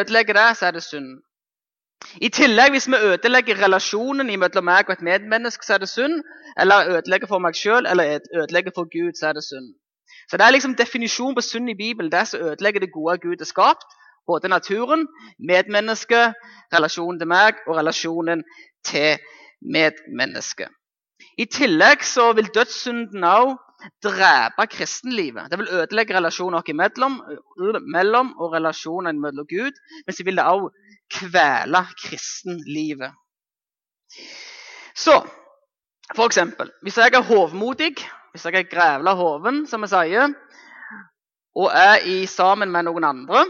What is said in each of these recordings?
ødelegger det, så er det synd. I tillegg, hvis vi ødelegger relasjonen mellom meg og et medmenneske, så er det synd. Eller ødelegger for meg sjøl eller ødelegger for Gud, så er det synd. Så Det er liksom definisjonen på synd i Bibelen. Det som ødelegger det gode Gud har skapt. Både naturen, medmennesket, relasjonen til meg og relasjonen til medmennesket. I tillegg så vil dødssynden òg drepe kristenlivet. Det vil ødelegge relasjoner oss imellom mellom og relasjonene mellom Gud. Men så vil det òg kvele kristenlivet. Så for eksempel, hvis jeg er hovmodig, hvis jeg er grevla hoven, som vi sier, og er i sammen med noen andre,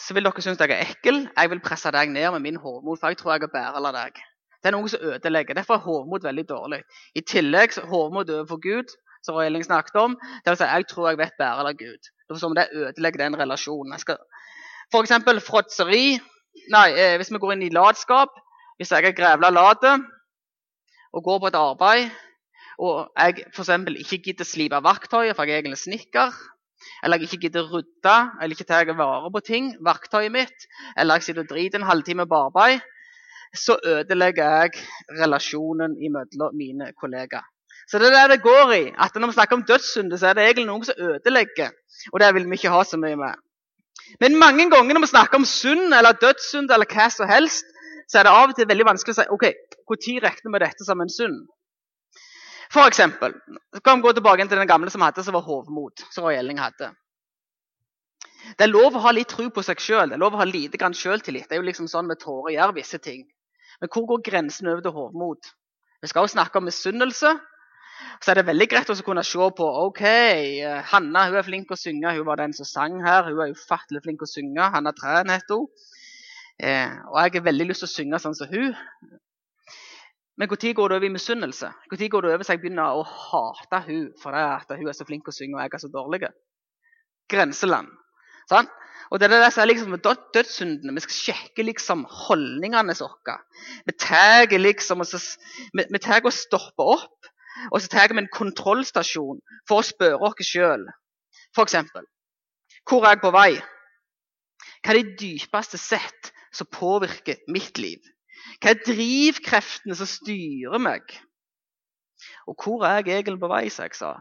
så vil dere synes jeg er ekkel. Jeg vil presse deg ned med min hovmod, for jeg tror jeg er bære deg. Det er noe som ødelegger. Derfor er hovmod veldig dårlig. I tillegg hovmod overfor Gud, som Elling snakket om, det vil si jeg tror jeg vet bedre enn Gud. Det ødelegger den relasjonen. Jeg skal F.eks. fråtseri. Nei, eh, hvis vi går inn i latskap. Hvis jeg er grevla lat og går på et arbeid, og jeg f.eks. ikke gidder slipe verktøyet, for jeg er egentlig snekker, eller jeg ikke gidder rydde eller ikke tar vare på ting, verktøyet mitt, eller jeg sitter og driter en halvtime på arbeid, så ødelegger jeg relasjonen mellom mine kollegaer. Så det er det det går i. at Når vi snakker om dødssynder, så er det egentlig noen som ødelegger. Og det vil vi ikke ha så mye med. Men mange ganger når vi snakker om synd eller dødssynd eller hva som helst, så er det av og til veldig vanskelig å si ok, når regner vi dette som en synd. For eksempel, så kan vi gå tilbake til den gamle som hadde, som var hovmod. som Roy hadde. Det er lov å ha litt tro på seg sjøl. Det er lov å ha lite grann sjøltillit. Det er jo liksom sånn vi tårer å gjøre visse ting. Men hvor går grensen over til hovmod? Vi skal jo snakke om misunnelse, så er det veldig greit å kunne se på ok, eh, Hanna hun er flink å synge. Hun var den som sang her. Hun er ufattelig flink å synge. Hanna Træn heter hun. Eh, og jeg har veldig lyst til å synge sånn som hun. Men når går det over i misunnelse? Når går det over så jeg begynner å hate hun for at hun er så flink å synge og jeg er så dårlig? Grenseland. Sånn? Og det er det som er liksom dødssyndene. Vi skal sjekke liksom holdningene våre. Vi tar liksom, vi, vi tar og stopper opp og så tar vi en kontrollstasjon for å spørre oss sjøl. F.eks.: Hvor er jeg på vei? Hva er det dypeste sett som påvirker mitt liv? Hva er drivkreftene som styrer meg? Og hvor er jeg egentlig på vei, som jeg sa?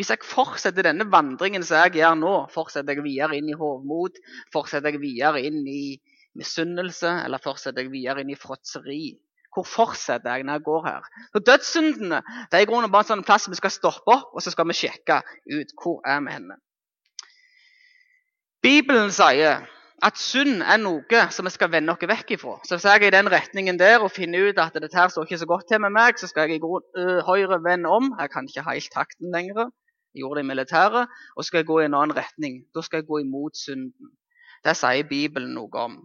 Hvis jeg fortsetter denne vandringen som jeg gjør nå, fortsetter jeg videre inn i hovmod, fortsetter jeg videre inn i misunnelse, eller fortsetter jeg videre inn i fråtseri, hvor fortsetter jeg når jeg går her? Så Dødssyndene det er i grunnen bare en sånn plass vi skal stoppe opp og så skal vi sjekke ut hvor er vi henne. Bibelen sier at synd er noe som vi skal vende oss vekk ifra. Så hvis jeg er i den retningen der og finner ut at dette her står ikke så godt til med meg, så skal jeg i grunn, uh, høyre vende om. Jeg kan ikke helt takten lenger. Gjorde det i militæret. Og skal jeg gå i en annen retning. Da skal jeg gå imot synden. Det sier Bibelen noe om.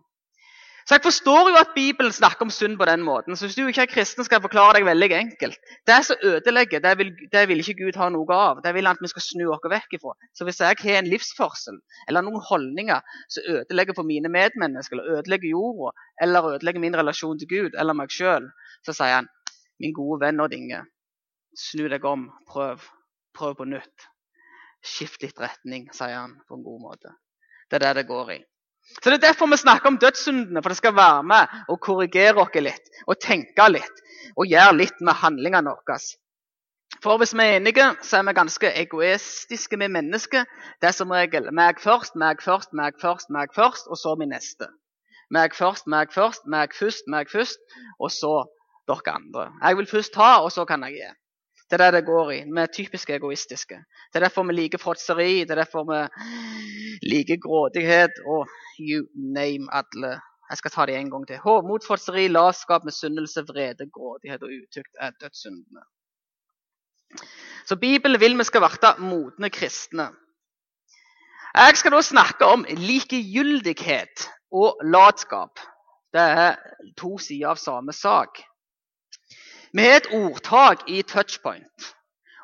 Så jeg forstår jo at Bibelen snakker om synd på den måten. Så hvis du ikke er kristen, skal jeg forklare deg veldig enkelt. Det som ødelegger, det vil, det vil, ikke Gud ha noe av. Det vil han at vi skal snu oss vekk ifra. Så hvis jeg har en livsførsel eller noen holdninger som ødelegger for mine medmennesker, eller ødelegger jorda, eller ødelegger min relasjon til Gud eller meg sjøl, så sier han min gode venn og dinge, snu deg om, prøv. Prøv på nytt. Skift litt retning, sier han på en god måte. Det er det det går i. Så Det er derfor vi snakker om dødssyndene, for det skal være med og korrigere oss litt. Og tenke litt. Og gjøre litt med handlingene våre. For hvis vi er enige, så er vi ganske egoistiske med mennesker. Det er som regel meg først, meg først, meg først, meg først, og så min neste. Meg først, meg først, meg først, meg først, og så dere andre. Jeg vil først ta, og så kan jeg gi. Det er det det går i. Vi er typisk egoistiske. Det er derfor vi liker fråtseri, det er derfor vi liker grådighet og you name alle. Jeg skal ta det en gang til. Hovmod, fråtseri, latskap, misunnelse, vrede, grådighet og utukt er dødssyndene. Så Bibelen vil vi skal bli modne kristne. Jeg skal da snakke om likegyldighet og latskap. Det er to sider av samme sak. Vi har et ordtak i touchpoint,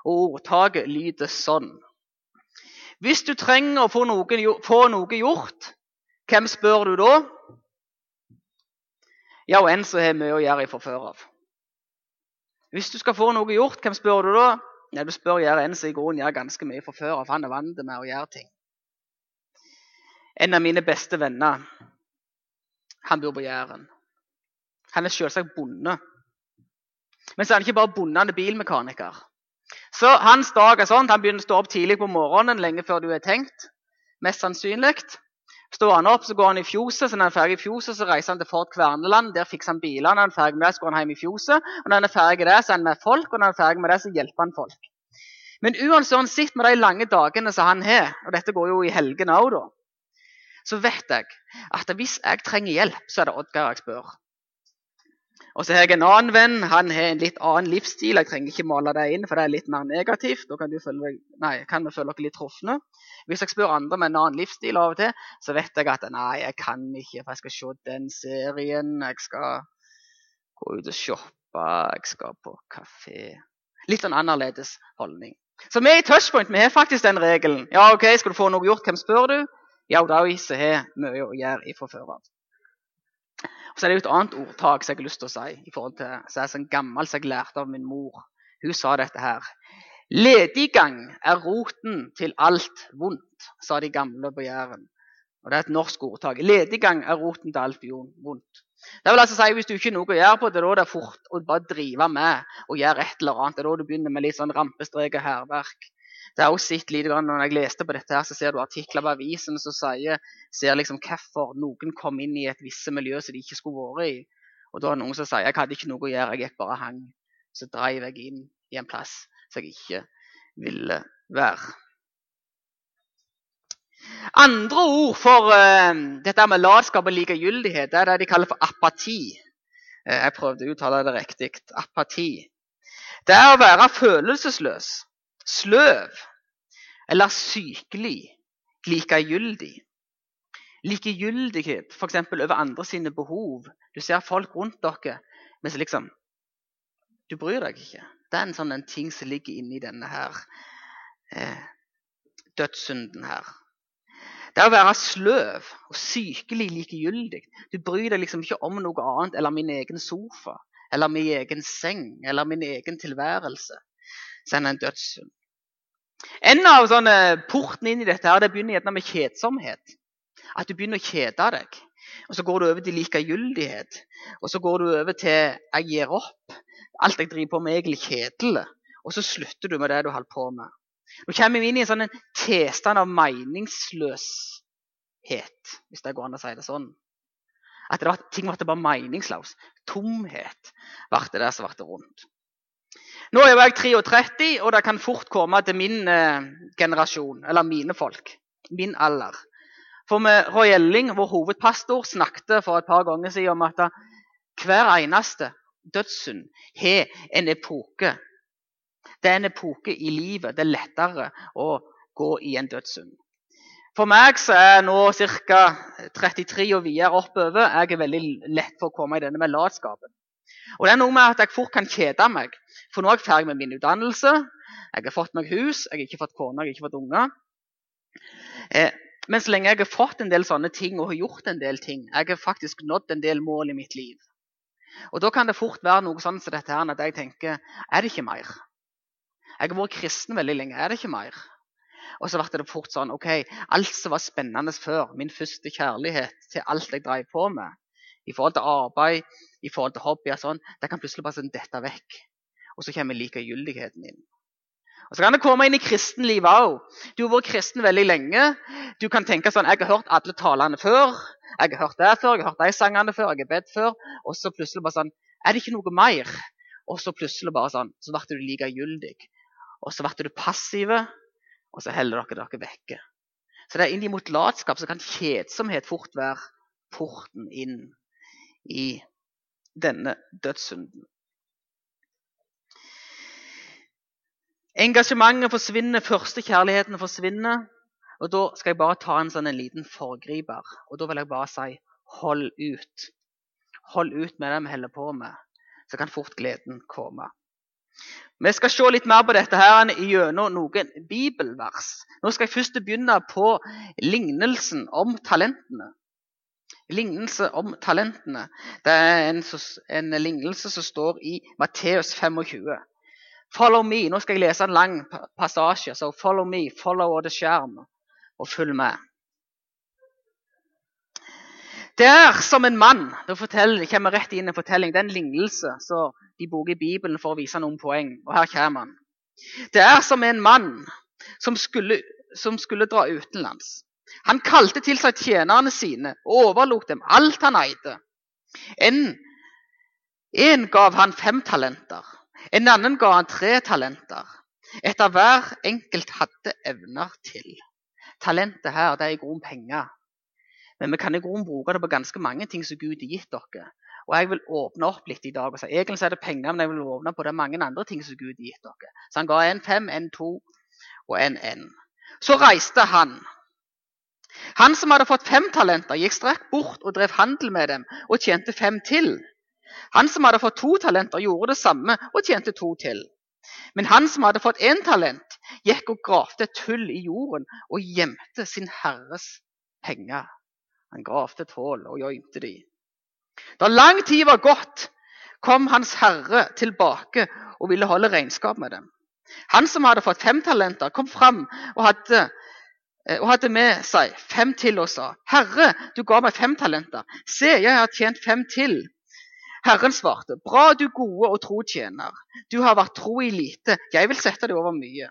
og ordtaket lyder sånn. Hvis du trenger å få noe, få noe gjort, hvem spør du da? Ja, og en som har mye å gjøre fra før av. Hvis du skal få noe gjort, hvem spør du da? Ja, Du spør gjerne en som i grunnen gjør ganske mye fra før av. Han er vant med å gjøre ting. En av mine beste venner han bor på Jæren. Han er selvsagt bonde. Men så er han ikke bare bondende er bilmekaniker. Så hans dag er sånn han begynner å stå opp tidlig på morgenen, lenge før du er tenkt. Mest sannsynlig. Står han opp, så går han i fjoset. Så når han er ferdig i fjoset, så reiser han til Fort Kverneland. Der fikser han biler. Når han er ferdig med det, så går han hjem i fjoset. Og når han er ferdig med det, så er han med folk. Og når han er ferdig med det, så hjelper han folk. Men uansett med de lange dagene som han har, og dette går jo i helgene òg, da, så vet jeg at hvis jeg trenger hjelp, så er det Oddgeir jeg spør. Og så har jeg en annen venn. Han har en litt annen livsstil. Jeg trenger ikke male det inn, for det er litt mer negativt. Da kan, følge, nei, kan vi føle oss litt trufne. Hvis jeg spør andre med en annen livsstil av og til, så vet jeg at nei, jeg kan ikke, for jeg skal se den serien. Jeg skal gå ut og shoppe. Jeg skal på kafé. Litt sånn annerledes holdning. Så vi i Touchpoint vi har faktisk den regelen. Ja, ok, Skal du få noe gjort, hvem spør du? Ja, da har mye å gjøre ifra før av. Så er det jo et annet ordtak som jeg har lyst til å si, i forhold til, som er sånn gammel som jeg lærte av min mor. Hun sa dette her. Lediggang er roten til alt vondt, sa de gamle på Jæren. Og Det er et norsk ordtak. Lediggang er roten til alt vondt. Det vil altså si Hvis du ikke har noe å gjøre på, det er da det er fort å bare drive med og gjøre et eller annet. Det er da du begynner med litt sånn rampestrek og hærverk. Det har også sett lite grann, Når jeg leste på dette, her, så ser du artikler på avisen som sier, ser liksom hvorfor noen kom inn i et visse miljø som de ikke skulle vært i. Og da er det noen som sier jeg hadde ikke noe å gjøre, jeg gikk bare hang. Så dreiv jeg inn i en plass som jeg ikke ville være. Andre ord for uh, dette med latskap og likegyldighet det er det de kaller for apati. Uh, jeg prøvde å uttale det riktig. Apati. Det er å være følelsesløs sløv eller sykelig, likegyldig. Likegyldighet f.eks. over andre sine behov. Du ser folk rundt dere, men liksom Du bryr deg ikke. Det er en sånn en ting som ligger inni denne her eh, dødssynden her. Det å være sløv og sykelig likegyldig. Du bryr deg liksom ikke om noe annet eller min egen sofa eller min egen seng eller min egen tilværelse. Så er det en dødssynd. En av sånne portene inn i dette her, det begynner gjerne med kjedsomhet. At du begynner å kjede deg. Og Så går du over til likegyldighet. Og så går du over til 'jeg gir opp'. Alt jeg driver på med, er egentlig kjedelig. Og så slutter du med det du holder på med. Nå kommer vi inn i en sånn tilstand av meningsløshet, hvis det går an å si det sånn. At det var, ting ble bare meningsløst. Tomhet ble det som ble rundt. Nå er jeg 33, og det kan fort komme til min eh, generasjon, eller mine folk. Min alder. For med Roy Elling, vår hovedpastor, snakket for et par ganger siden om at hver eneste dødssynd har en epoke. Det er en epoke i livet. Det er lettere å gå i en dødssynd. For meg så er nå ca. 33 og videre oppover jeg er veldig lett for å komme i denne med latskapen. Og det er noe med at jeg fort kan kjede meg. For nå er jeg ferdig med min utdannelse. Jeg har fått meg hus, jeg har ikke fått kone, jeg har ikke fått unger. Eh, men så lenge jeg har fått en del sånne ting og har gjort en del ting, jeg har faktisk nådd en del mål i mitt liv. Og Da kan det fort være noe sånn som dette her, at jeg tenker er det ikke mer? Jeg har vært kristen veldig lenge. Er det ikke mer? Og så ble det fort sånn OK, alt som var spennende før, min første kjærlighet til alt jeg drev på med, i forhold til arbeid, i forhold til hobbyer, sånn, det kan plutselig bare sånn dette vekk. Og så kommer likegyldigheten inn. Og Så kan det komme inn i kristenlivet òg. Du har vært kristen veldig lenge. Du kan tenke sånn Jeg har hørt alle talene før. Jeg har hørt det før, jeg har hørt de sangene før, jeg har bedt før. Og så plutselig bare sånn Er det ikke noe mer? Og så plutselig bare sånn Så ble du likegyldig. Og så ble du passive, og så holder dere dere vekke. Så det er inn mot latskap så kan kjedsomhet fort være porten inn i denne dødssynden. Engasjementet forsvinner, førstekjærligheten forsvinner. Og Da skal jeg bare ta en sånn en liten forgriper. Og Da vil jeg bare si hold ut. Hold ut med det vi holder på med, så kan fort gleden komme. Vi skal se litt mer på dette her gjennom noen bibelvers. Nå skal jeg først begynne på lignelsen om talentene lignelse om talentene. Det er en, en lignelse som står i Matteus 25. Follow me. Nå skal jeg lese en lang passasje. Så follow me, follow the skjerm, og følg med. Det er som en mann Det kommer rett inn en fortelling. Det er en lignelse som de bruker i Bibelen for å vise noen poeng. Og her kommer han. Det er som en mann som skulle, som skulle dra utenlands. Han kalte til seg tjenerne sine og overlot dem alt han eide. En, en gav han fem talenter, en annen ga han tre talenter. Etter hver enkelt hadde evner til. Talentet her det er i grunnen penger. Men vi kan i grunnen bruke det på ganske mange ting som Gud har gitt dere. Og jeg vil åpne opp litt i dag. og si, Egentlig er det penger, men jeg vil åpne på det mange andre ting som Gud har gitt dere. Så han ga en fem, en to og en en. Så reiste han. Han som hadde fått fem talenter, gikk straks bort og drev handel med dem og tjente fem til. Han som hadde fått to talenter, gjorde det samme og tjente to til. Men han som hadde fått én talent, gikk og gravde et hull i jorden og gjemte sin herres penger. Han gravde et hull og gjemte de. Da lang tid var gått, kom hans herre tilbake og ville holde regnskap med dem. Han som hadde fått fem talenter, kom fram og hadde, og hadde med seg fem til og sa, 'Herre, du ga meg fem talenter. Se, jeg har tjent fem til.' Herren svarte, 'Bra, du gode og tro tjener. Du har vært tro i lite. Jeg vil sette deg over mye.'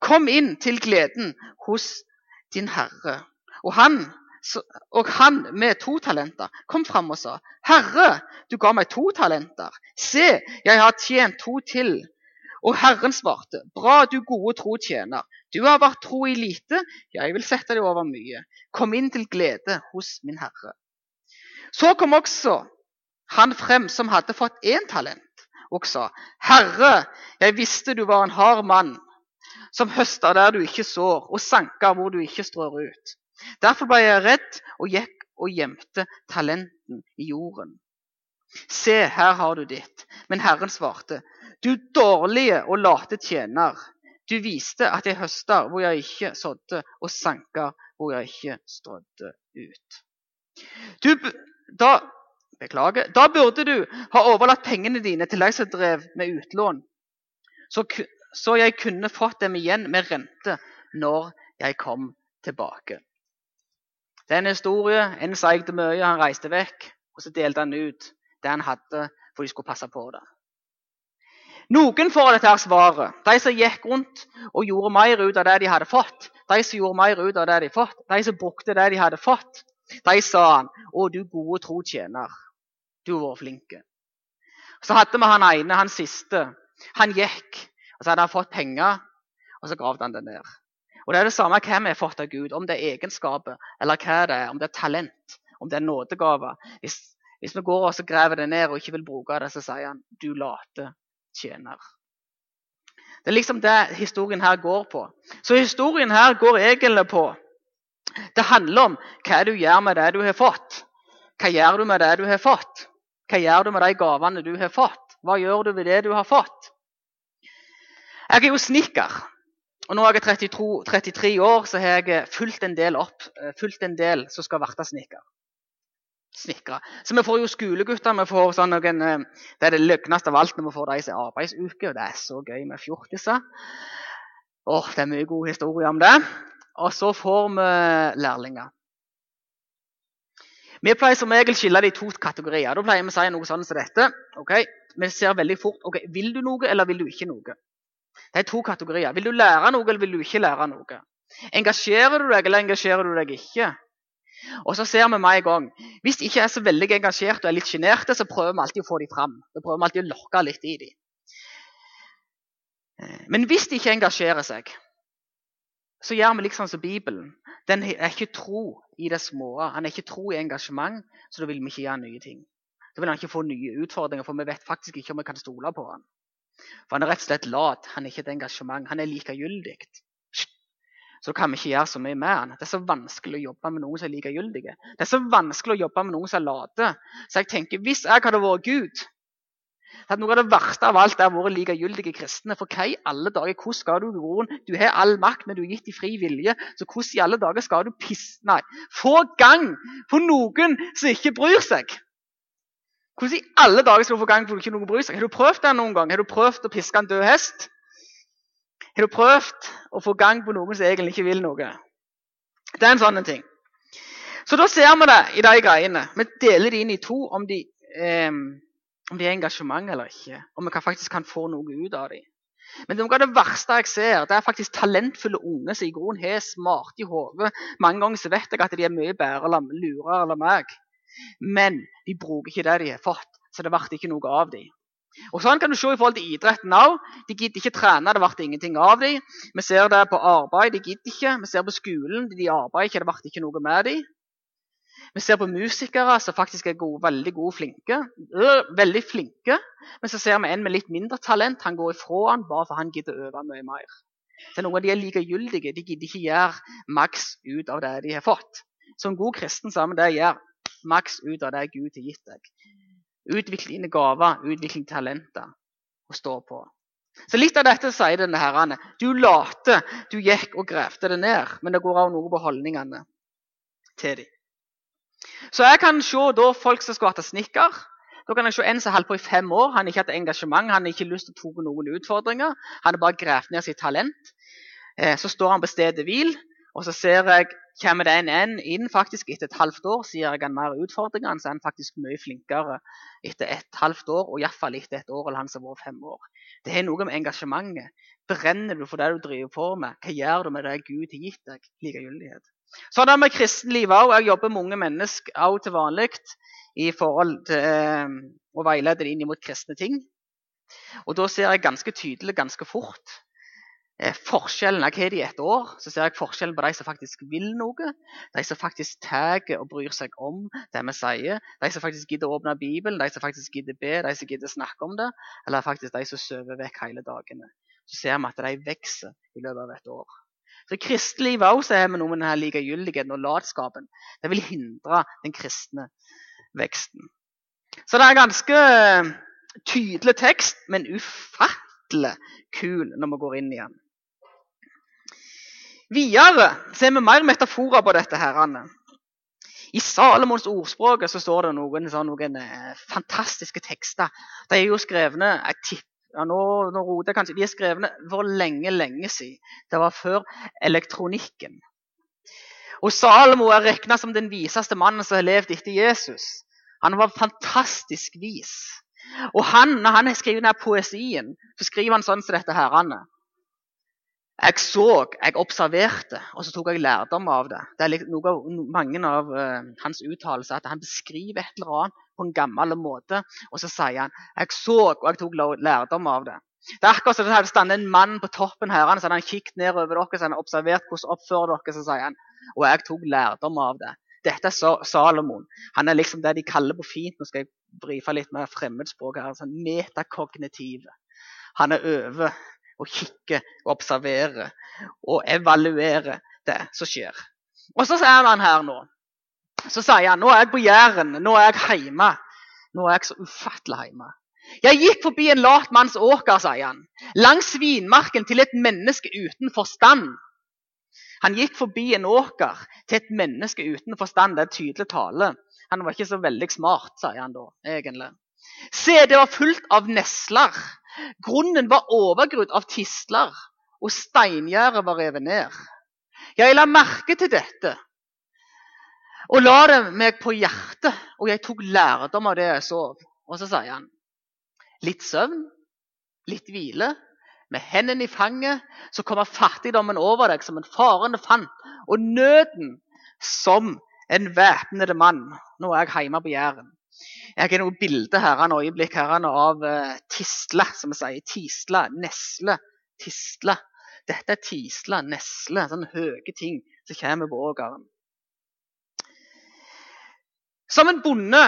Kom inn til gleden hos din herre. Og han, og han med to talenter kom fram og sa, 'Herre, du ga meg to talenter. Se, jeg har tjent to til.' Og Herren svarte, 'Bra, du gode tro tjener. Du har vært tro i lite. Jeg vil sette deg over mye. Kom inn til glede hos min herre.' Så kom også han frem som hadde fått én talent, og sa, 'Herre, jeg visste du var en hard mann, som høster der du ikke sår, og sanker hvor du ikke strør ut.' Derfor ble jeg redd og gikk og gjemte talenten i jorden. Se, her har du ditt. Men Herren svarte, du dårlige og late tjener. Du viste at jeg høster hvor jeg ikke sådde, og sanker hvor jeg ikke strødde ut. Du, da Beklager. Da burde du ha overlatt pengene dine til de som drev med utlån, så, så, jeg kunne fått dem igjen med rente når jeg kom tilbake. Det er en historie. En seigde mye, han reiste vekk, og så delte han ut det han hadde, for de skulle passe på det. Noen får dette svaret. De som gikk rundt og gjorde mer ut av det de hadde fått. De som gjorde mer ut av det de fått. De som brukte det de hadde fått. De sa han, 'Å, du gode tro tjener'. Du har vært flink. Så hadde vi han ene, han siste. Han gikk, og så hadde han fått penger, og så gravde han det ned. Og Det er det samme hva vi har fått av Gud, om det er egenskaper, eller hva det er, om det er talent, om det er nådegaver. Hvis, hvis, vi går og graver det ned og ikke vil bruke det, så sier han du late tjener. Det er liksom det historien her går på. Så historien her går egentlig på Det handler om hva du gjør med det du har fått. Hva gjør du med det du har fått? Hva gjør du med de gavene du har fått? Hva gjør du ved det du har fått? Jeg er jo snekker. Og nå er jeg 32, 33 år, så har jeg fulgt en del opp. Eh, fulgt en del som skal bli snekker. Snikre. Så vi får jo skolegutter. vi får sånn noen, eh, Det er det løgneste av alt når vi får de som arbeidsuke. og Det er så gøy med fjortiser. Åh, det er mye god historie om det. Og så får vi lærlinger. Vi pleier som regel skille det i to kategorier. Da pleier vi å si noe sånn som dette. Okay? Vi ser veldig fort ok, vil du noe eller vil du ikke noe. Det er to kategorier. Vil du lære noe eller vil du ikke lære noe? Engasjerer du deg eller engasjerer du deg ikke? Og så ser vi med en gang Hvis de ikke er så veldig engasjerte og er litt sjenerte, så prøver vi alltid å få dem fram. Da prøver vi alltid å lokke litt i dem. Men hvis de ikke engasjerer seg, så gjør vi liksom som Bibelen. Den er ikke tro i det små. Han er ikke tro i engasjement, så da vil vi ikke gjøre nye ting. Da vil han ikke få nye utfordringer, for vi vet faktisk ikke om vi kan stole på han. For han er rett og slett lat. Han er ikke et engasjement. Han er likegyldig. Så da kan vi ikke gjøre så mye med han. Det er så vanskelig å jobbe med noen som er likegyldige. Det er så vanskelig å jobbe med noen som er late. Så jeg tenker, hvis jeg hadde vært Gud, at Noe av det verste av alt er våre likegyldige kristne. For hva i alle dager, hvordan skal du roen? Du har all makt, men du er gitt i fri vilje. Så hvordan i alle dager skal du pisse Nei, få gang på noen som ikke bryr seg? Hvordan i alle dager skal du få gang på ikke noen bryr seg? Har du prøvd det noen gang? Har du prøvd å piske en død hest? Har du prøvd å få gang på noen som egentlig ikke vil noe? Det er en sånn ting. Så da ser vi det i de greiene. Vi deler det inn i to om de, eh, om de er engasjement eller ikke. Om vi faktisk kan få noe ut av dem. Men det, det verste jeg ser, det er faktisk talentfulle unge som i grunnen har smarte i hodet. Mange ganger så vet jeg at de er mye bedre eller lurere enn meg. Men de bruker ikke det de har fått, så det ble ikke noe av dem. Og Sånn kan du se i forhold til idretten òg. De gidder ikke trene, det ble ingenting av dem. Vi ser det på arbeid, de gidder ikke. Vi ser på skolen, de arbeider ikke, det ble ikke noe med dem. Vi ser på musikere som faktisk er gode, veldig gode flinke. Øh, veldig flinke. Men så ser vi en med litt mindre talent. Han går ifra han bare for han gidder å øve mye mer. Så noen av de er likegyldige. De gidder ikke gjøre maks ut av det de har fått. Så en god kristen sammen det gjør maks ut av det Gud har gitt deg. Utvikle dine gaver, utvikle talenter og stå på. Så Litt av dette sier denne herrene. Du late, du gikk og grevde det ned. Men det går av noe på holdningene til dem. Så jeg kan se da folk som skal hatt snekker. Da kan jeg se en som holdt på i fem år. Han har ikke hatt engasjement, han har ikke lyst til å ta noen utfordringer. Han har bare gravd ned sitt talent. Eh, så står han på stedet hvil, og så ser jeg kommer det en inn faktisk etter et halvt år. Sier jeg han mer utfordringer, så er han faktisk mye flinkere etter et halvt år, og iallfall etter et år eller han som har vært fem år. Det har noe med engasjementet. Brenner du for det du driver på med? Hva gjør du med det Gud har gitt deg? Likegyldighet. Sånn er det med kristenlivet òg. Jeg jobber med unge mennesker òg til vanlig i forhold til eh, å veilede dem inn mot kristne ting. Og da ser jeg ganske tydelig, ganske fort, forskjellen. Jeg har de i et år, så ser jeg forskjellen på de som faktisk vil noe, de som faktisk tar og bryr seg om det vi sier, de som faktisk gidder å åpne Bibelen, de som faktisk gidder be, de som gidder snakke om det, eller faktisk de som sover vekk hele dagene. Så ser vi at de vokser i løpet av et år. Så kristelivet også har vi noe med denne likegyldigheten og latskapen. Det vil hindre den kristne veksten. Så det er ganske tydelig tekst, men ufattelig kul når vi går inn i den. Videre ser vi mer metaforer på dette. herrene. I Salomons ordspråk så står det noen, sånn, noen eh, fantastiske tekster. De er jo skrevne jeg tipper ja, nå, nå roter jeg kanskje, De er skrevne for lenge, lenge siden. Det var før elektronikken. Og Salomo er regna som den viseste mannen som har levd etter Jesus. Han var fantastisk vis. Og han, når han har skrevet denne poesien, så skriver han sånn som dette herrene. Jeg så, jeg observerte, og så tok jeg lærdom av det. Det er noe av, Mange av uh, hans uttalelser at han beskriver et eller annet på en gammel måte. Og så sier han jeg så, og jeg tok lærdom av det. Det er akkurat som det hadde stått en mann på toppen her, så hadde han kikket nedover dere, så hadde han observert hvordan oppfører dere, så sier han og jeg tok lærdom av det. Dette er Salomon. Han er liksom det de kaller på fint Nå skal jeg brife litt med fremmedspråk her. sånn metakognitiv. Han er over og kikke og observere og evaluere det som skjer. Og så er han her nå Så sier han nå er jeg på Jæren, nå er jeg hjemme. Nå er jeg så ufattelig hjemme. Jeg gikk forbi en lat manns åker, sier han, langs vinmarken til et menneske uten forstand. Han gikk forbi en åker til et menneske uten forstand. Det er tydelig tale. Han var ikke så veldig smart, sier han da, egentlig. Se, det var fullt av nesler. Grunnen var overgrodd av tistler, og steingjerdet var revet ned. Jeg la merke til dette og la det meg på hjertet, og jeg tok lærdom av det jeg sov. Og så sier han litt søvn, litt hvile. Med hendene i fanget så kommer fattigdommen over deg som en farende fant, og nøden som en væpnede mann. Nå er jeg hjemme på Jæren. Jeg har noen bilder her en øyeblikk her av uh, tisle, som vi sier. Tisle, nesle, tisle. Dette er tisle, nesle, sånne høye ting som kommer på åkeren. Som en bonde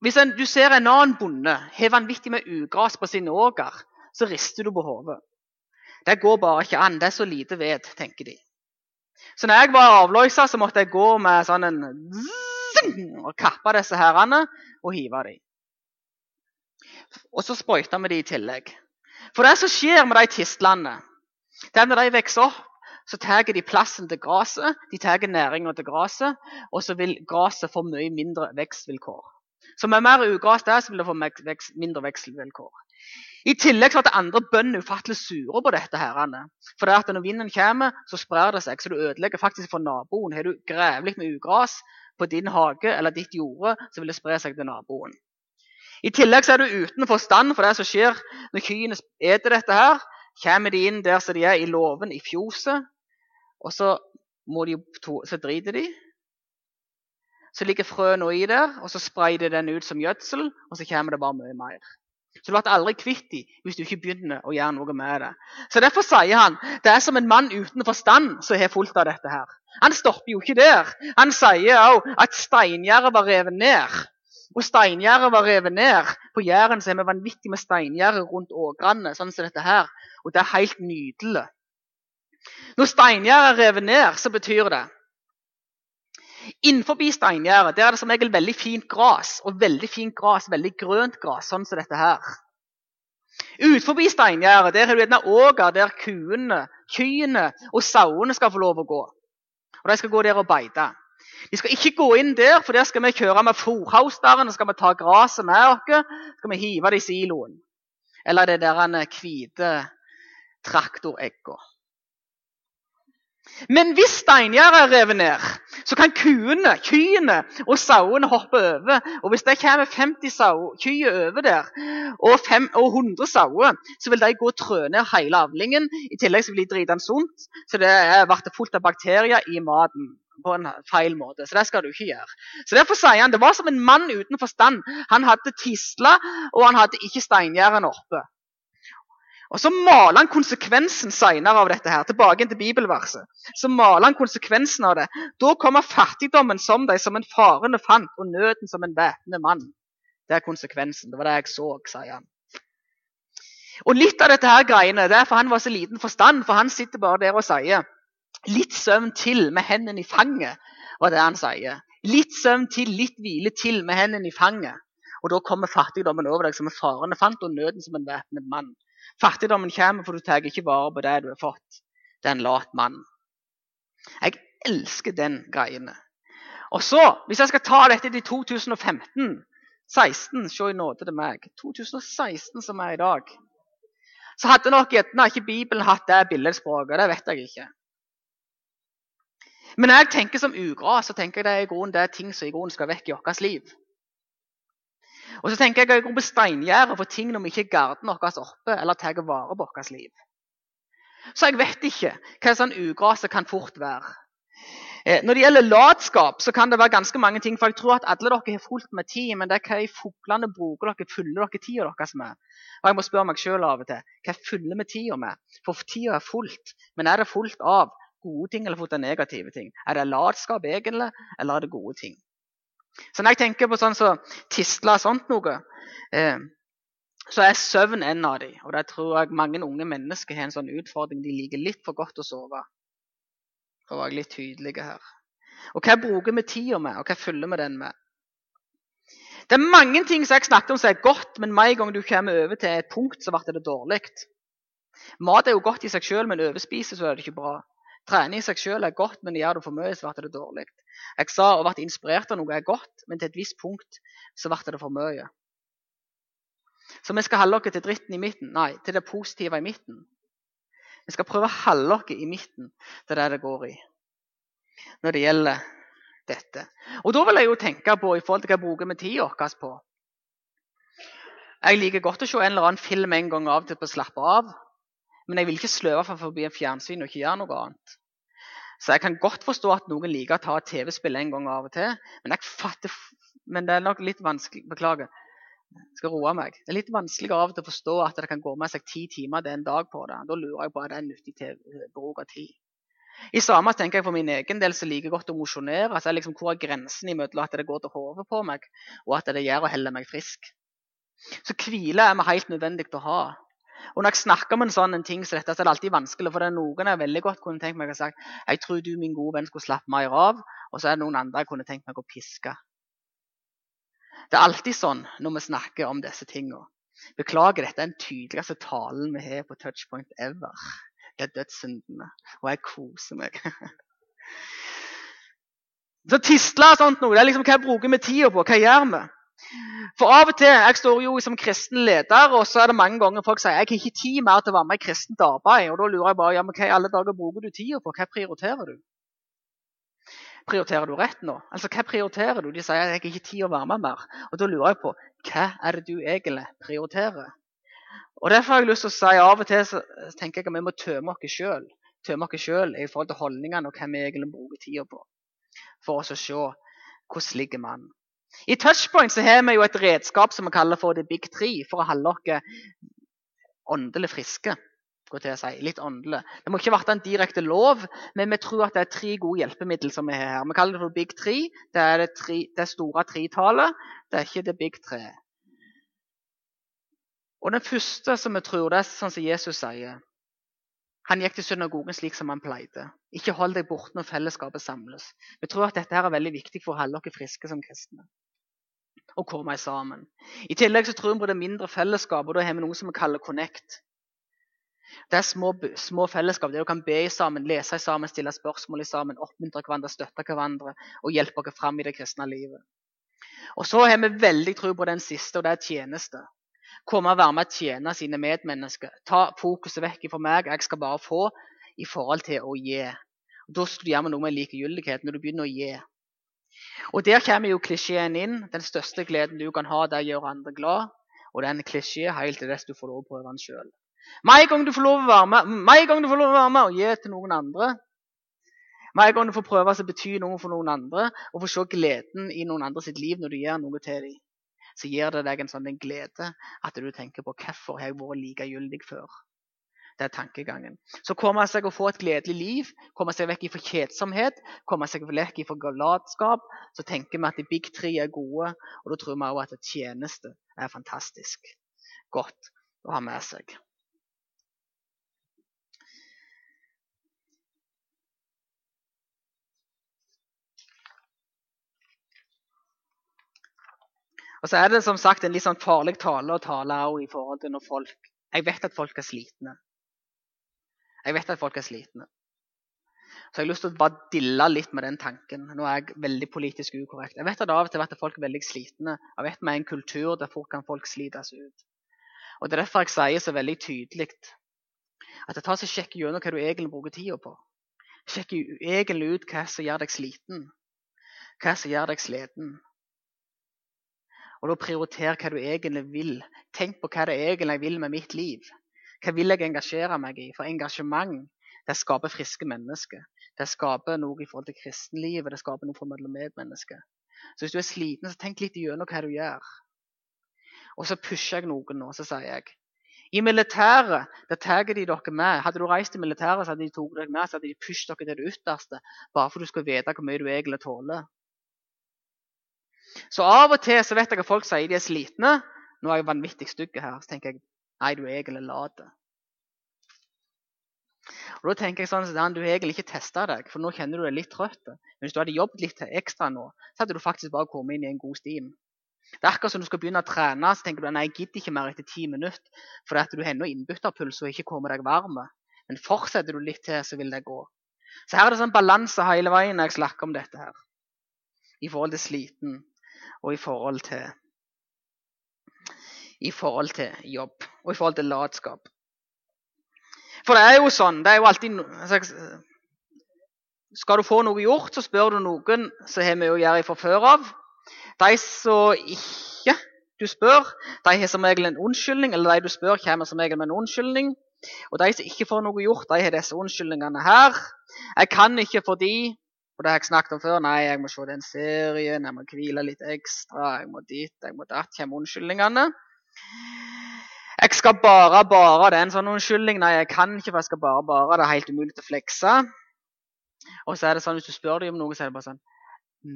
Hvis en, du ser en annen bonde har vanvittig med ugras på sin åker, så rister du på hodet. Det går bare ikke an. Det er så lite ved, tenker de. Så når jeg var avløser, så måtte jeg gå med sånn en og kappe disse herrene og hive dem. Og så sprøyter vi dem i tillegg. For det som skjer med de tistlene, det er når de vokser opp, så tar de plassen til gresset, de tar næringa til gresset, og så vil gresset få mye mindre vekstvilkår. Så med mer ugras der, så vil det få mindre vekstvilkår. I tillegg så at andre bønder ufattelig sure på dette. her. For det at Når vinden kommer, så sprer det seg, så du ødelegger faktisk for naboen. Har du grevlig med ugras på din hage eller ditt jorde, så vil det spre seg til naboen. I tillegg så er du uten forstand for det som skjer når kyrne spiser dette. her. Kommer de inn der som de er, i låven, i fjoset, og så, de, så driter de. Så ligger frøene i der, og så sprayer de den ut som gjødsel, og så kommer det bare mye mer. Så du blir aldri kvitt dem hvis du ikke begynner å gjøre noe med det. Så Derfor sier han det er som en mann uten forstand som har fulgt av dette. her. Han stopper jo ikke der. Han sier òg at steingjerdet var revet ned. Og steingjerdet var revet ned. På Jæren er vi vanvittig med steingjerde rundt åkrene. sånn som dette her. Og det er helt nydelig. Når steingjerdet er revet ned, så betyr det Innenfor steingjerdet er det som regel veldig fint gras. Og veldig fint gras, veldig grønt gras, sånn som dette her. Utenfor steingjerdet der har du gjerne åker der kuene, kyrne og sauene skal få lov å gå. Og De skal gå der og beite. De skal ikke gå inn der, for der skal vi kjøre med fòrhausteren og skal vi ta gresset med oss. skal vi hive det i siloen. Eller det der hvite traktoregga. Men hvis steingjerdet er revet ned, så kan kuene, kyene og sauene hoppe over. Og hvis det kommer 50 sau, over der og, fem, og 100 sauer, så vil de gå og trø ned hele avlingen. I tillegg så vil de drite den sunt, så det blir fullt av bakterier i maten på en feil måte. Så det skal du ikke gjøre. Så Derfor sier han det var som en mann uten forstand. Han hadde tisla, og han hadde ikke steingjerdene oppe. Og Så maler han konsekvensen senere av dette. her, tilbake til bibelverset. Så maler han konsekvensen av det. Da kommer fattigdommen som deg som en farende fant, og nøden som en væpnende mann. Det er konsekvensen. Det var det jeg så, sier han. Og Litt av dette her greiene, det er for han var så liten forstand, for han sitter bare der og sier Litt søvn til med hendene i fanget, var det han sier. Litt søvn til, litt hvile til med hendene i fanget. Og da kommer fattigdommen over deg som en farende fant, og nøden som en væpnet mann. Fattigdommen kommer for du tar ikke vare på det du har fått. Det er en lat mann. Jeg elsker den greiene. Og så, hvis jeg skal ta dette til 2015 16, Se i nåde til meg. 2016 som er i dag. Så hadde nok gjerne ikke Bibelen hatt det billedspråket. Det vet jeg ikke. Men når jeg tenker som ugras, så tenker jeg det er, i grunnen, det er ting som i grunnen skal vekk i vårt liv. Og så tenker jeg går på steingjerdet for ting når vi ikke garder oss oppe eller tar vare på vårt liv. Så jeg vet ikke hva sånn ugraset kan fort være. Eh, når det gjelder latskap, så kan det være ganske mange ting. For jeg tror at alle dere har fulgt med tid, men det er hva i fuglene bruker dere, fyller dere tida deres med. Og jeg må spørre meg sjøl av og til hva fyller vi tida med? For tida er fullt. Men er det fullt av gode ting eller fullt av negative ting? Er det latskap egentlig, eller er det gode ting? Så når jeg tenker på sånn som så tisler og sånt noe, eh, så er søvn en av dem. Og det tror jeg mange unge mennesker har en sånn utfordring. De liker litt for godt å sove. For å være litt tydelige her. Og hva bruker vi tida med, og hva fyller vi den med? Det er mange ting som jeg snakket om som er godt, men med en gang du kommer over til et punkt, så blir det dårlig. Mat er jo godt i seg sjøl, men overspiser så er det ikke bra. Trening i seg selv er godt, men gjør du for mye, så blir det dårlig. Jeg sa å bli inspirert av noe er godt, men til et visst punkt så blir det for mye. Så vi skal holde oss til dritten i midten. Nei, til det positive i midten. Vi skal prøve å holde oss i midten. Er det det går i når det gjelder dette. Og da vil jeg jo tenke på i forhold til hva jeg bruker vi tida vår på. Jeg liker godt å se en eller annen film en gang av til på å slappe av. Men jeg vil ikke sløve for forbi en fjernsyn og ikke gjøre noe annet. Så jeg kan godt forstå at noen liker å ta TV-spill en gang av og til. Men, fatter, men det er nok litt vanskelig Beklager. Jeg skal roe meg. Det er litt vanskelig av og til å forstå at det kan gå med seg ti timer det en dag på det. Da lurer jeg på at det er nyttig bruk av tid. I samme tenker jeg for min egen del så liker godt å mosjonere. Altså, liksom, hvor er grensen mellom at det går til hodet på meg, og at det gjør å helle meg frisk? Så hvile er meg helt nødvendig til å ha. Og når jeg snakker om en sånn en ting så dette, så er det alltid vanskelig. For det er noen jeg veldig godt kunne tenkt meg å si jeg tror du, min gode venn, skulle slappe mer av. Og så er det noen andre jeg kunne tenkt meg å piske. Det er alltid sånn når vi snakker om disse tingene. Beklager, dette er den tydeligste talen vi har på touchpoint ever. Det er dødssyndene. Og jeg koser meg. Så tistler og sånt noe, det er liksom hva jeg bruker vi tida på? Hva gjør vi? For av og til, Jeg står jo som kristen leder, og så er det mange ganger folk sier jeg har ikke tid mer til å være med i kristent arbeid. Og Da lurer jeg bare ja, men hva i alle dager bruker du tida på? Hva prioriterer du? Prioriterer du rett nå? Altså, Hva prioriterer du? De sier jeg har ikke tid å være med mer. Og Da lurer jeg på hva er det du egentlig prioriterer? Og Derfor har jeg lyst til å si av og til så tenker jeg at vi må tømme oss sjøl. Tømme oss sjøl i forhold til holdningene og hva vi egentlig bruker tida på. For oss å se hvordan ligger man. I Touchpoint så har vi jo et redskap som vi kaller for The Big Tree, for å holde oss åndelig friske. Si. Litt åndelig. Det må ikke være en direkte lov, men vi tror at det er tre gode hjelpemidler som vi har her. Vi kaller det for Big Tree. Det er det, tre, det store tretallet. Det er ikke The Big Tre. Og den første som vi tror, det er sånn som Jesus sier. Han gikk til synagogen slik som han pleide. Ikke hold deg borte når fellesskapet samles. Vi tror at dette her er veldig viktig for å holde dere friske som kristne. Og komme sammen. I tillegg så tror vi på det mindre fellesskap, og da har vi noe som vi kaller Connect. Det er små, små fellesskap der du kan be sammen, lese sammen, stille spørsmål sammen, oppmuntre hverandre, støtte hverandre og hjelpe dere fram i det kristne livet. Og så har vi veldig tro på den siste, og det er tjeneste. Komme og være med å tjene sine medmennesker. Ta fokuset vekk fra meg. Jeg skal bare få i forhold til å gi. Og da du gjøre noe med likegyldighet når du begynner å gi. Og Der kommer jo klisjeen inn. Den største gleden du kan ha, det er å gjøre andre glad. Og den klisjeen helt til dess du får lov å prøve den sjøl. Med en gang du får lov å være med, med, gang du får lov å være med og gi til noen andre, med en gang du får prøve å bety noe for noen andre, og få se gleden i noen andre sitt liv når du gjør noe til dem, så gir det deg en sånn glede at du tenker på hvorfor har jeg vært likegyldig før. Det er tankegangen. Så komme seg å få et gledelig liv, komme seg vekk fra kjedsomhet, komme seg vekk fra galatskap, så tenker vi at de big three er gode, og da tror vi også at tjeneste er fantastisk godt å ha med seg. Og så er det som sagt en litt sånn farlig tale å tale i forhold til når folk Jeg vet at folk er slitne. Jeg vet at folk er slitne. Så jeg har lyst til å bare dille litt med den tanken. Nå er jeg veldig politisk ukorrekt. Jeg vet at av og til at folk er veldig slitne. Jeg vet vi er en kultur der fort kan folk slites ut. Og Det er derfor jeg sier så veldig tydelig at det tar seg sjekke gjennom hva du egentlig bruker tida på. Sjekk egentlig ut hva som gjør deg sliten. Hva som gjør deg sliten. Og da prioriter hva du egentlig vil. Tenk på hva det egentlig vil med mitt liv. Hva vil jeg engasjere meg i? For engasjement det skaper friske mennesker. Det skaper noe i forhold til kristenlivet, det skaper noe for mellom medmennesker. Så hvis du er sliten, så tenk litt gjennom hva du gjør. Og så pusher jeg noen nå, så sier jeg i militæret det tar de dere med. Hadde du reist i militæret, så hadde de tatt deg med, så hadde de pushet dere til det ytterste. Bare for du skal vite hvor mye du egentlig tåler. Så av og til så vet jeg at folk sier de er slitne. Nå er jeg vanvittig stygg her. Så tenker jeg nei, du er egentlig lat. Og Da tenker jeg sånn at Du har egentlig ikke testa deg, for nå kjenner du deg litt trøtt. Men hvis du hadde jobbet litt ekstra nå, så hadde du faktisk bare kommet inn i en god stim. Det er akkurat som du skal begynne å trene, så tenker du nei, jeg gidder ikke mer etter ti minutter. For at du har ennå innbytterpuls og ikke kommer deg varm. Men fortsetter du litt til, så vil det gå. Så her er det sånn balanse hele veien når jeg snakker om dette her. I forhold til sliten og i forhold til i forhold til jobb og i forhold til latskap. For det er jo sånn det er jo alltid Skal du få noe gjort, så spør du noen som har mye å gjøre fra før av. De som ikke du spør, de har som regel en unnskyldning, eller de du spør, kommer som regel med en unnskyldning. Og de som ikke får noe gjort, de har disse unnskyldningene her. Jeg kan ikke fordi og det har jeg snakket om før. Nei, jeg må se den serien, jeg må hvile litt ekstra, jeg må dit, jeg må datt. Kommer unnskyldningene. Jeg skal bare, bare. Det er en sånn unnskyldning. Nei, jeg kan ikke, for jeg skal bare, bare. Det er helt umulig å flekse. Og så er det sånn, hvis du spør dem om noe, så er det bare sånn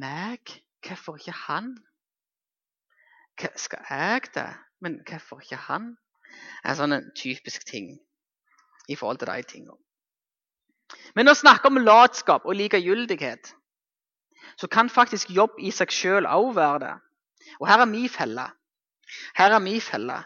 Meg? Hvorfor ikke han? Hva skal jeg det? Men hvorfor ikke han? Det er sånn en typisk ting i forhold til de tingene. Men å snakke om latskap og likegyldighet, så kan faktisk jobb i seg sjøl òg være det. Og her er min felle. Her er min felle.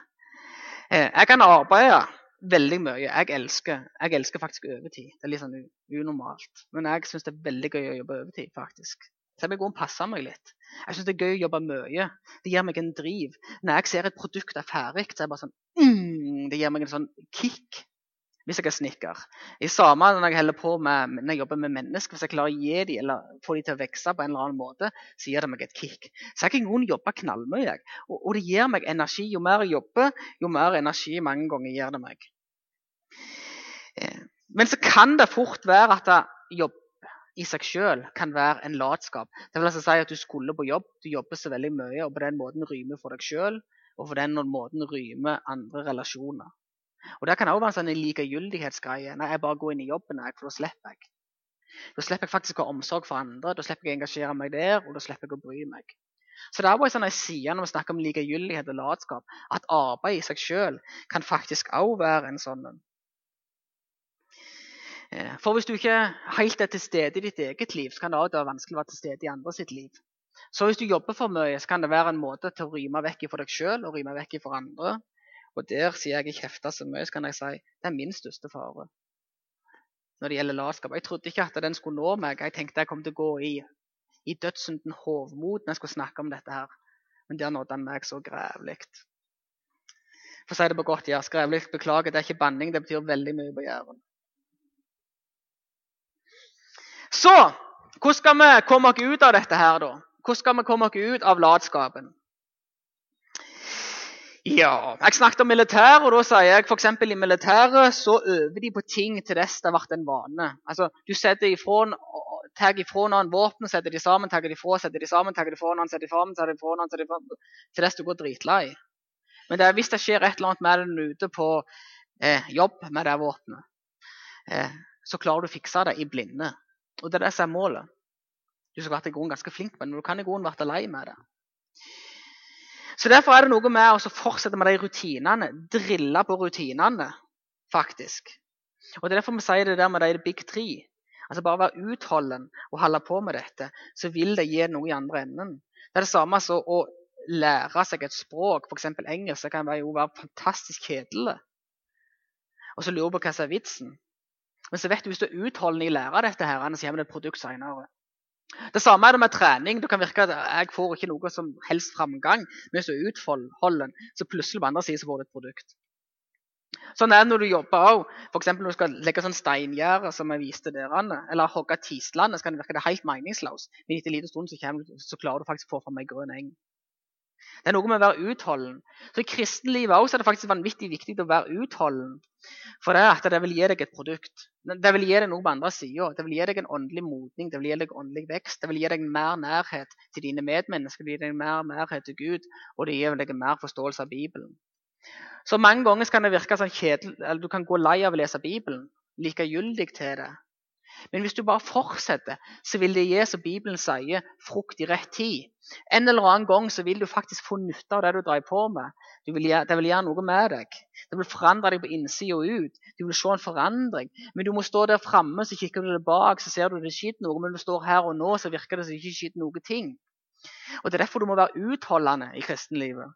Eh, jeg kan arbeide veldig mye. Jeg elsker, jeg elsker faktisk overtid. Det er litt sånn unormalt. Men jeg syns det er veldig gøy å jobbe overtid. faktisk. Så jeg vil gå og passe meg litt. Jeg syns det er gøy å jobbe mye. Det gir meg en driv. Når jeg ser et produkt er ferdig, så er det bare sånn mm, Det gir meg en sånn kick hvis jeg er snekker. I samme når jeg, på med, når jeg jobber med mennesker, hvis jeg klarer å gi dem eller få dem til å vokse på en eller annen måte, så gir det meg et kick. Så jeg kan jobbe knallmye. Og, og det gir meg energi. Jo mer jeg jobber, jo mer energi mange ganger gir det meg. Eh, men så kan det fort være at jobb i seg selv kan være en latskap. Det vil altså si at Du skulle på jobb, du jobber så veldig mye, og på den måten rymer for deg selv, og på den måten rymer andre relasjoner. Og Det kan også være en sånn likegyldighetsgreie. Nei, jeg bare går inn i jobben, jeg, for da slipper jeg. Da slipper jeg faktisk å ha omsorg for andre, da slipper jeg å engasjere meg der, og da slipper jeg å bry meg. Så det er bare en sånn side når vi snakker om likegyldighet og latskap, at arbeid i seg selv kan faktisk også være en sånn eh, For hvis du ikke helt er til stede i ditt eget liv, så kan det også være vanskelig å være til stede i andre sitt liv. Så hvis du jobber for mye, så kan det være en måte til å ryme vekk fra deg sjøl og ryme vekk fra andre. Og der, siden jeg ikke kjefter så mye, så kan jeg si det er min største fare når det gjelder latskap. Jeg trodde ikke at den skulle nå meg. Jeg tenkte jeg kom til å gå i, i dødssynden hovmod når jeg skulle snakke om dette her. Men der nådde han meg så grævlig. For å si det på godt gjørs, grævlig beklager, det er ikke banning, det betyr veldig mye på Jæren. Så hvordan skal vi komme oss ut av dette her, da? Hvordan skal vi komme oss ut av latskapen? Ja, jeg snakket om militæret, og da sier jeg f.eks. i militæret så øver de på ting til dess det har vært en vane. Altså, Du setter ifra, tar ifra noen våpen, setter de sammen, tar de ifra, setter de sammen, tar de ifra noen, setter de sammen, tar de ifra noen, setter de fram, Til dess du går dritlei. Men det er, hvis det skjer et eller annet med den ute på eh, jobb med det våpenet, eh, så klarer du å fikse det i blinde. Og det er det som er målet. Du skal være i grunnen ganske flink, men du kan i grunnen være lei med det. Så Derfor er det noe med å fortsette med de rutinene. Drille på rutinene, faktisk. Og Det er derfor vi sier det der med de big three. Altså Bare være utholden og holde på med dette, så vil det gi noe i andre enden. Det er det samme som å lære seg et språk, f.eks. engelsk. Det kan jo være fantastisk kjedelig. Og så lurer på hva som er vitsen. Men så vet du hvis du er utholdende i å lære dette, her, så kommer det et produkt senere. Det samme er det med trening. Det kan virke at jeg får ikke noe som helst framgang. Men hvis du er utholden, så plutselig på andre siden så får du et produkt. Sånn er det når du jobber òg. F.eks. når du skal legge sånn steingjerde som jeg viste dere, eller hogge tislandet, så kan det virke det helt meningsløst. Men etter en liten stund så, kommer, så klarer du faktisk å få fram ei grønn eng. Det er noe med å være utholden. Så I kristenlivet også er det faktisk vanvittig viktig å være utholden. For det, er at det vil gi deg et produkt. Det vil gi deg noe på andre sida. Det vil gi deg en åndelig modning, det vil gi deg åndelig vekst. Det vil gi deg mer nærhet til dine medmennesker, det vil gi deg mer nærhet til Gud, og det gir deg mer forståelse av Bibelen. Så mange ganger kan det virke sånn kjedelig, eller du kan gå lei av å lese Bibelen. Likegyldig til det. Men hvis du bare fortsetter, så vil det gi, som Bibelen sier, frukt i rett tid. En eller annen gang så vil du faktisk få nytte av det du drar på med. Vil det vil gjøre noe med deg. Det vil forandre deg på innsida og ut. Du vil se en forandring. Men du må stå der framme, så kikker du tilbake, så ser du det skjer noe. Men du står her og nå, så virker det som det ikke skjer noe ting. Og Det er derfor du må være utholdende i kristenlivet.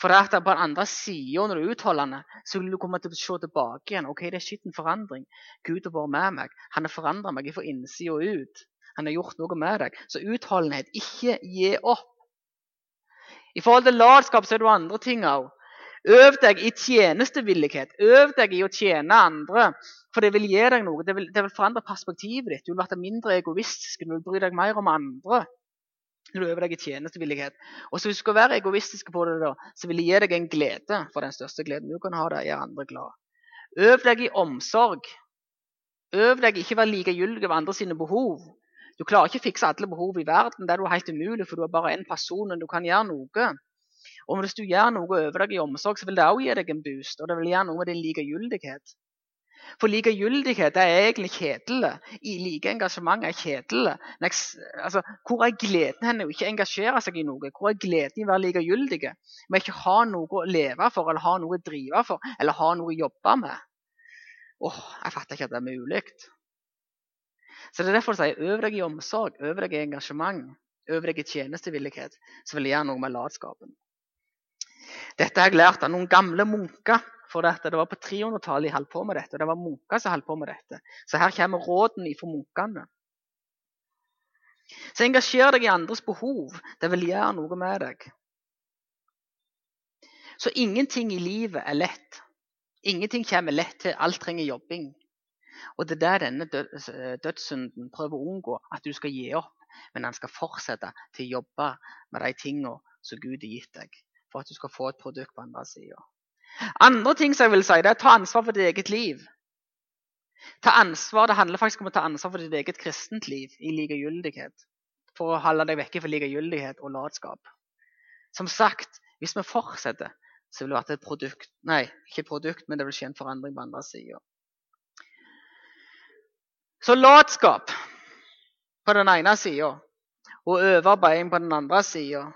For det er at på den andre sida, når du er utholdende, så vil du komme til å se tilbake igjen. ok, Det er skitten forandring. Gud har vært med meg. Han har forandra meg fra innsida og ut. Han har gjort noe med deg. Så utholdenhet. Ikke gi opp. I forhold til latskap så er det andre ting òg. Øv deg i tjenestevillighet. Øv deg i å tjene andre. For det vil gi deg noe. Det vil, det vil forandre perspektivet ditt. Du vil bli mindre egoistisk. Du vil bry deg mer om andre når du øver deg i tjenestevillighet. Og så Hvis du skal være egoistisk på det, da, så vil det gi deg en glede. For den største gleden du kan ha, det er andre glad. Øv deg i omsorg. Øv deg ikke være likegyldig over andre sine behov. Du klarer ikke å fikse alle behov i verden. Det er helt umulig, for du er bare én person, og du kan gjøre noe. Og hvis du gjør noe over deg i omsorg, så vil det også gi deg en boost. Og det vil gjøre noe med din likegyldighet. For likegyldighet er egentlig kjedelig. Like engasjement er kjedelig. Altså, hvor er gleden henne å ikke engasjere seg i noe? Hvor er gleden i å være likegyldig? Med ikke ha noe å leve for, eller ha noe å drive for, eller ha noe å jobbe med. Åh, Jeg fatter ikke at det er mulig. Så det er derfor jeg sier øv deg i omsorg, øv deg i engasjement, øv deg i tjenestevillighet. Så vil jeg gjøre noe med latskapen. Dette har jeg lært av noen gamle munker for det var på 300-tallet de holdt på med dette. og Det var munker som holdt på med dette. Så her kommer rådene fra munkene. Så engasjer deg i andres behov. Det vil gjøre noe med deg. Så ingenting i livet er lett. Ingenting kommer lett til. Alt trenger jobbing. Og det er det denne dødssynden prøver å unngå. At du skal gi opp. Men han skal fortsette til å jobbe med de tingene som Gud har gitt deg. For at du skal få et produkt på andre sida. Andre ting som jeg vil si, det er å ta ansvar for ditt eget liv. Ta ansvar, Det handler faktisk om å ta ansvar for ditt eget kristent liv i likegyldighet. For å holde deg vekke fra likegyldighet og latskap. Som sagt, hvis vi fortsetter, så vil det være et produkt Nei, ikke et produkt, men det vil skje en forandring på andre sida. Så latskap på den ene sida og overarbeiding på den andre sida,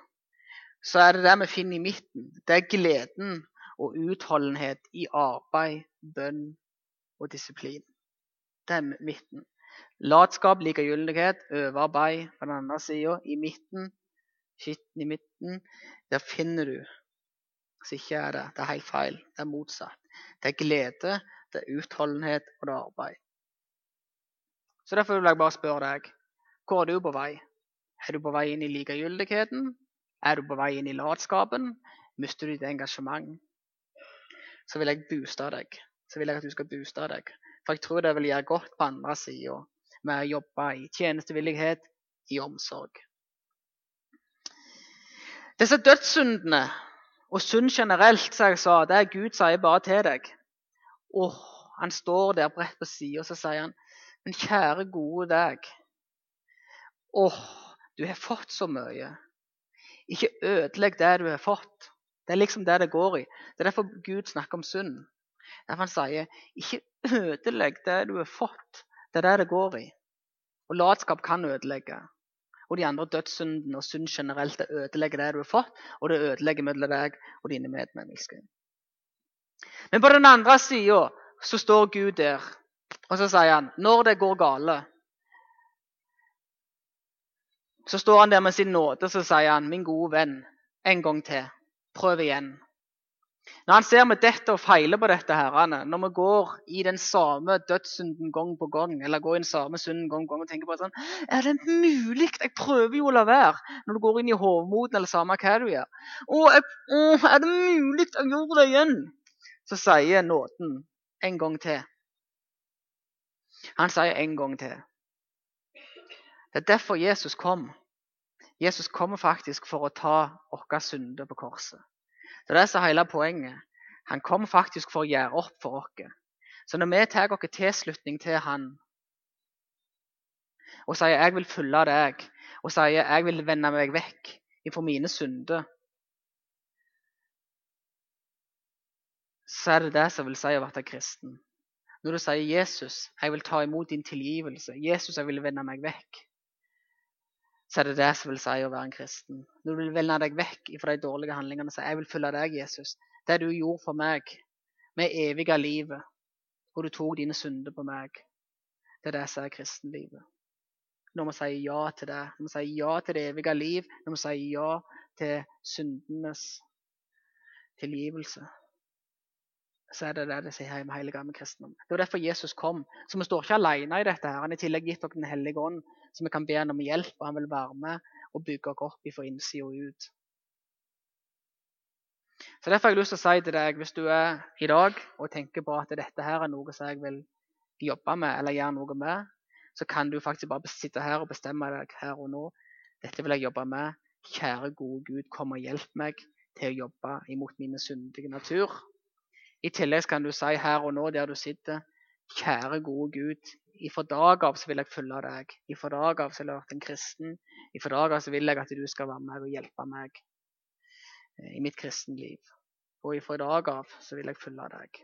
så er det det vi finner i midten. Det er gleden og utholdenhet i arbeid, bønn og disiplin. Det er midten. Latskap, likegyldighet, overarbeid på den andre sida. I midten, skitten i midten, der finner du Så ikke er det. Det er helt feil. Det er motsatt. Det er glede, det er utholdenhet og det er arbeid. Så Derfor vil jeg bare spørre deg hvor er du på vei? Er du på vei inn i likegyldigheten? Er du på vei inn i latskapen? Mister du ditt engasjement? Så vil jeg booste deg. Så vil jeg at du skal booste deg. For jeg tror det vil gjøre godt på andre sida med å jobbe i tjenestevillighet, i omsorg. Disse dødssyndene og synd generelt, som jeg sa, det er Gud sier bare til deg. Åh, Han står der bredt på sida, og så sier han, men kjære, gode deg. Åh, du har fått så mye. Ikke ødelegg det du har fått. Det er liksom det det går i. Det er derfor Gud snakker om synd. Derfor han sier ikke ødelegg det du har fått. Det er det det går i. Og latskap kan ødelegge. Og de andre dødssyndene og synd generelt det ødelegger det du har fått, og det ødelegger mellom deg og dine medmennesker. Men på den andre sida så står Gud der, og så sier han når det går gale Så står han der med sin nåde så sier han, min gode venn, en gang til. Prøv igjen. Når han ser vi detter og feiler på dette, herrene, når vi går i den samme dødssynden gang på gang, eller går i den samme synden gang på gang og tenker på sånn Er det mulig? Jeg prøver jo å la være. Når du går inn i hovmoden eller samme hva du gjør. Å, er det mulig? Jeg gjorde det igjen. Så sier nåden en gang til. Han sier en gang til. Det er derfor Jesus kom. Jesus kommer faktisk for å ta våre synder på korset. Det er det som er hele poenget. Han kom faktisk for å gjøre opp for oss. Så når vi tar vår tilslutning til han og sier 'jeg vil følge deg', og sier 'jeg vil vende meg vekk fra mine synder', så er det det som vil si å være kristen. Når du sier 'Jesus, jeg vil ta imot din tilgivelse', 'Jesus, jeg vil vende meg vekk', så er det det som vil si å være en kristen. Når du vil vende deg vekk fra de dårlige handlingene og si 'Jeg vil følge deg, Jesus'. Det du gjorde for meg med evige livet, hvor du tok dine synder på meg, det er det som er kristenlivet. Når vi sier ja til det, når vi sier ja til det evige liv, når vi sier ja til syndenes tilgivelse, så er det det det sier med hele gamle kristendom. Det var derfor Jesus kom. Så vi står ikke alene i dette. her. Han har i tillegg gitt dere Den hellige ånd, så vi kan be ham om hjelp, og han vil være med og bygge oss opp fra innsida og ut. Så Derfor har jeg lyst til å si til deg, hvis du er i dag og tenker på at dette her er noe som jeg vil jobbe med eller gjøre noe med, så kan du faktisk bare sitte her og bestemme deg her og nå. Dette vil jeg jobbe med. Kjære, gode Gud, kom og hjelp meg til å jobbe imot mine syndige natur. I tillegg kan du si her og nå, der du sitter, kjære, gode Gud, ifra dag av så vil jeg følge deg. Ifra dag av så vil jeg være en kristen. Ifra dag av så vil jeg at du skal være med og hjelpe meg eh, i mitt kristenliv. Og ifra dag av så vil jeg følge deg.